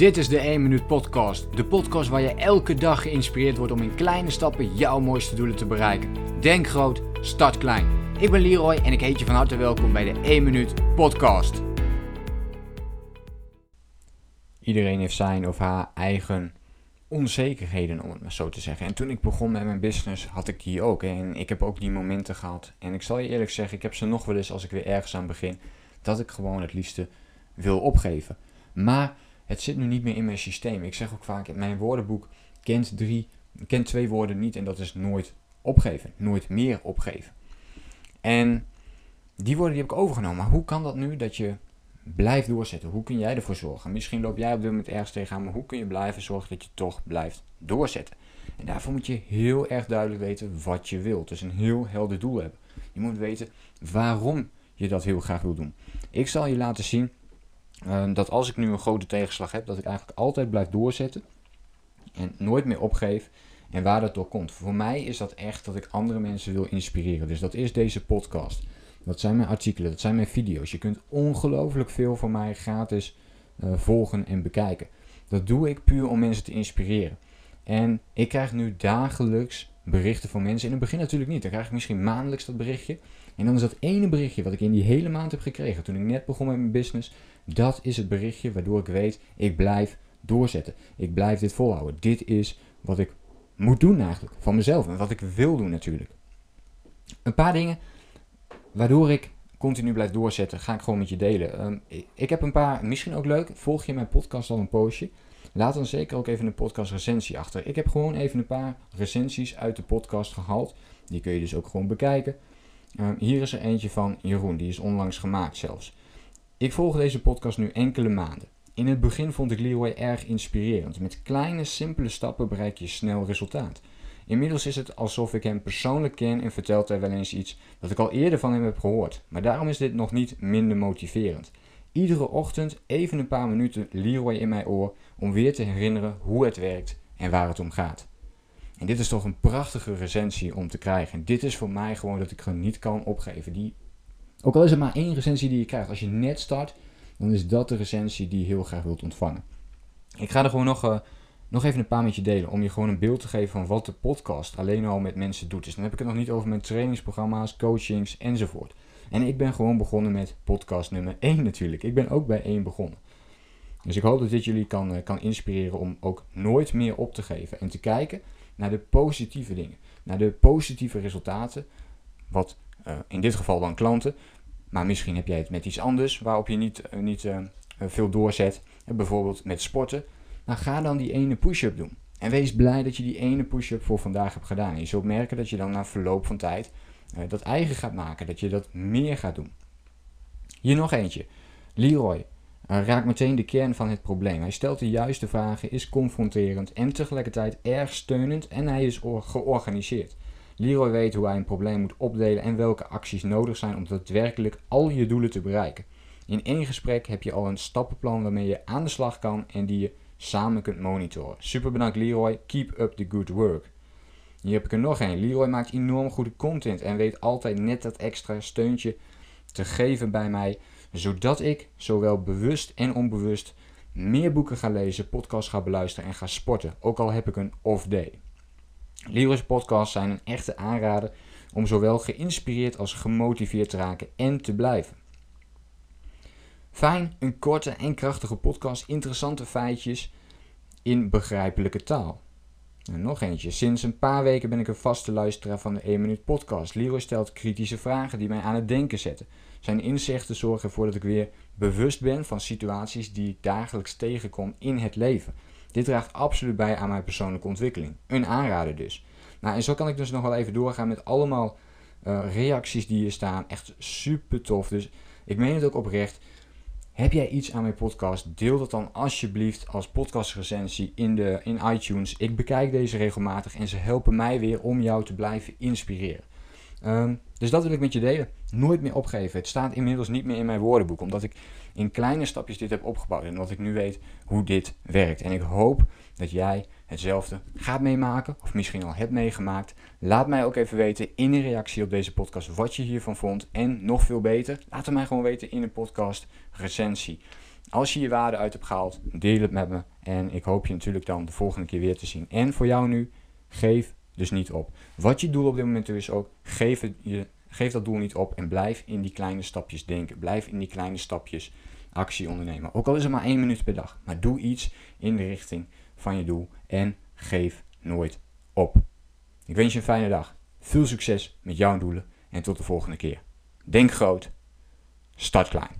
Dit is de 1 Minuut Podcast. De podcast waar je elke dag geïnspireerd wordt om in kleine stappen jouw mooiste doelen te bereiken. Denk groot, start klein. Ik ben Leroy en ik heet je van harte welkom bij de 1 Minuut Podcast. Iedereen heeft zijn of haar eigen onzekerheden, om het maar zo te zeggen. En toen ik begon met mijn business had ik die ook. En ik heb ook die momenten gehad. En ik zal je eerlijk zeggen, ik heb ze nog wel eens als ik weer ergens aan begin, dat ik gewoon het liefste wil opgeven. Maar het zit nu niet meer in mijn systeem. Ik zeg ook vaak, mijn woordenboek kent, drie, kent twee woorden niet en dat is nooit opgeven. Nooit meer opgeven. En die woorden die heb ik overgenomen. Maar hoe kan dat nu dat je blijft doorzetten? Hoe kun jij ervoor zorgen? Misschien loop jij op dit moment ergens tegenaan, maar hoe kun je blijven zorgen dat je toch blijft doorzetten? En daarvoor moet je heel erg duidelijk weten wat je wilt. Dus een heel helder doel hebben. Je moet weten waarom je dat heel graag wil doen. Ik zal je laten zien Ehm, dat als ik nu een grote tegenslag heb, dat ik eigenlijk altijd blijf doorzetten en nooit meer opgeef. En waar dat door komt. Voor mij is dat echt dat ik andere mensen wil inspireren. Dus dat is deze podcast. Dat zijn mijn artikelen, dat zijn mijn video's. Je kunt ongelooflijk veel van mij gratis uh, volgen en bekijken. Dat doe ik puur om mensen te inspireren. En ik krijg nu dagelijks berichten van mensen. In het begin natuurlijk niet. Dan krijg ik misschien maandelijks dat berichtje. En dan is dat ene berichtje wat ik in die hele maand heb gekregen toen ik net begon met mijn business. Dat is het berichtje waardoor ik weet, ik blijf doorzetten. Ik blijf dit volhouden. Dit is wat ik moet doen eigenlijk, van mezelf. En wat ik wil doen natuurlijk. Een paar dingen waardoor ik continu blijf doorzetten, ga ik gewoon met je delen. Ehm, ik heb een paar, misschien ook leuk, volg je mijn podcast al een poosje? Laat dan zeker ook even een podcast recensie achter. Ik heb gewoon even een paar recensies uit de podcast gehaald. Die kun je dus ook gewoon bekijken. Ehm, hier is er eentje van Jeroen, die is onlangs gemaakt zelfs. Ik volg deze podcast nu enkele maanden. In het begin vond ik Leroy erg inspirerend. Met kleine, simpele stappen bereik je snel resultaat. Inmiddels is het alsof ik hem persoonlijk ken en vertelt hij wel eens iets dat ik al eerder van hem heb gehoord. Maar daarom is dit nog niet minder motiverend. Iedere ochtend even een paar minuten Leroy in mijn oor om weer te herinneren hoe het werkt en waar het om gaat. En dit is toch een prachtige recensie om te krijgen. En dit is voor mij gewoon dat ik gewoon niet kan opgeven. Die, ook al is het maar één recensie die je krijgt. Als je net start, dan is dat de recensie die je heel graag wilt ontvangen. Ik ga er gewoon nog, uh, nog even een paar met je delen. Om je gewoon een beeld te geven van wat de podcast alleen al met mensen doet. Dus dan heb ik het nog niet over mijn trainingsprogramma's, coachings enzovoort. En ik ben gewoon begonnen met podcast nummer 1 natuurlijk. Ik ben ook bij 1 begonnen. Dus ik hoop dat dit jullie kan, uh, kan inspireren om ook nooit meer op te geven. En te kijken naar de positieve dingen. Naar de positieve resultaten. Wat uh, in dit geval dan klanten. Maar misschien heb jij het met iets anders waarop je niet, uh, niet uh, veel doorzet. bijvoorbeeld met sporten. Maar ga dan die ene push-up doen. En wees blij dat je die ene push-up voor vandaag hebt gedaan. Je zult merken dat je dan na verloop van tijd dat eigen gaat maken. Dat je dat meer gaat doen. Hier nog eentje. Leroy, raakt meteen de kern van het probleem. Hij stelt de juiste vragen, is confronterend en tegelijkertijd erg steunend en hij is georganiseerd. Leroy weet hoe hij een probleem moet opdelen en welke acties nodig zijn om daadwerkelijk al je doelen te bereiken. In één gesprek heb je al een stappenplan waarmee je aan de slag kan en die je samen kunt monitoren. Super bedankt Leroy, keep up the good work. Hier heb ik er nog een. Leroy maakt enorm goede content en weet altijd net dat extra steuntje te geven bij mij zodat ik zowel bewust en onbewust meer boeken ga lezen, podcasts ga beluisteren en ga sporten, ook al heb ik een off day. Leroy's podcasts zijn een echte aanrader om zowel geïnspireerd als gemotiveerd te raken en te blijven. Fijn, een korte en krachtige podcast, interessante feitjes in begrijpelijke taal. En nog eentje. Sinds een paar weken ben ik een vaste luisteraar van de 1 Minuut Podcast. Leroy stelt kritische vragen die mij aan het denken zetten. Zijn inzichten zorgen ervoor dat ik weer bewust ben van situaties die ik dagelijks tegenkom in het leven. Dit draagt absoluut bij aan mijn persoonlijke ontwikkeling. Een aanrader dus. Nou, en zo kan ik dus nog wel even doorgaan met allemaal uh, reacties die hier staan. Echt super tof. Dus ik meen het ook oprecht. Heb jij iets aan mijn podcast? Deel dat dan alsjeblieft als podcastrecensie in, de, in iTunes. Ik bekijk deze regelmatig en ze helpen mij weer om jou te blijven inspireren. Um, dus dat wil ik met je delen. Nooit meer opgeven. Het staat inmiddels niet meer in mijn woordenboek, omdat ik in kleine stapjes dit heb opgebouwd en omdat ik nu weet hoe dit werkt. En ik hoop dat jij hetzelfde gaat meemaken, of misschien al hebt meegemaakt. Laat mij ook even weten in een reactie op deze podcast wat je hiervan vond. En nog veel beter, laat het mij gewoon weten in een podcast recensie. Als je je waarde uit hebt gehaald, deel het met me. En ik hoop je natuurlijk dan de volgende keer weer te zien. En voor jou nu, geef dus niet op. Wat je doel op dit moment is ook, geef, je, geef dat doel niet op en blijf in die kleine stapjes denken. Blijf in die kleine stapjes actie ondernemen. Ook al is het maar één minuut per dag. Maar doe iets in de richting van je doel en geef nooit op. Ik wens je een fijne dag. Veel succes met jouw doelen en tot de volgende keer. Denk groot, start klein.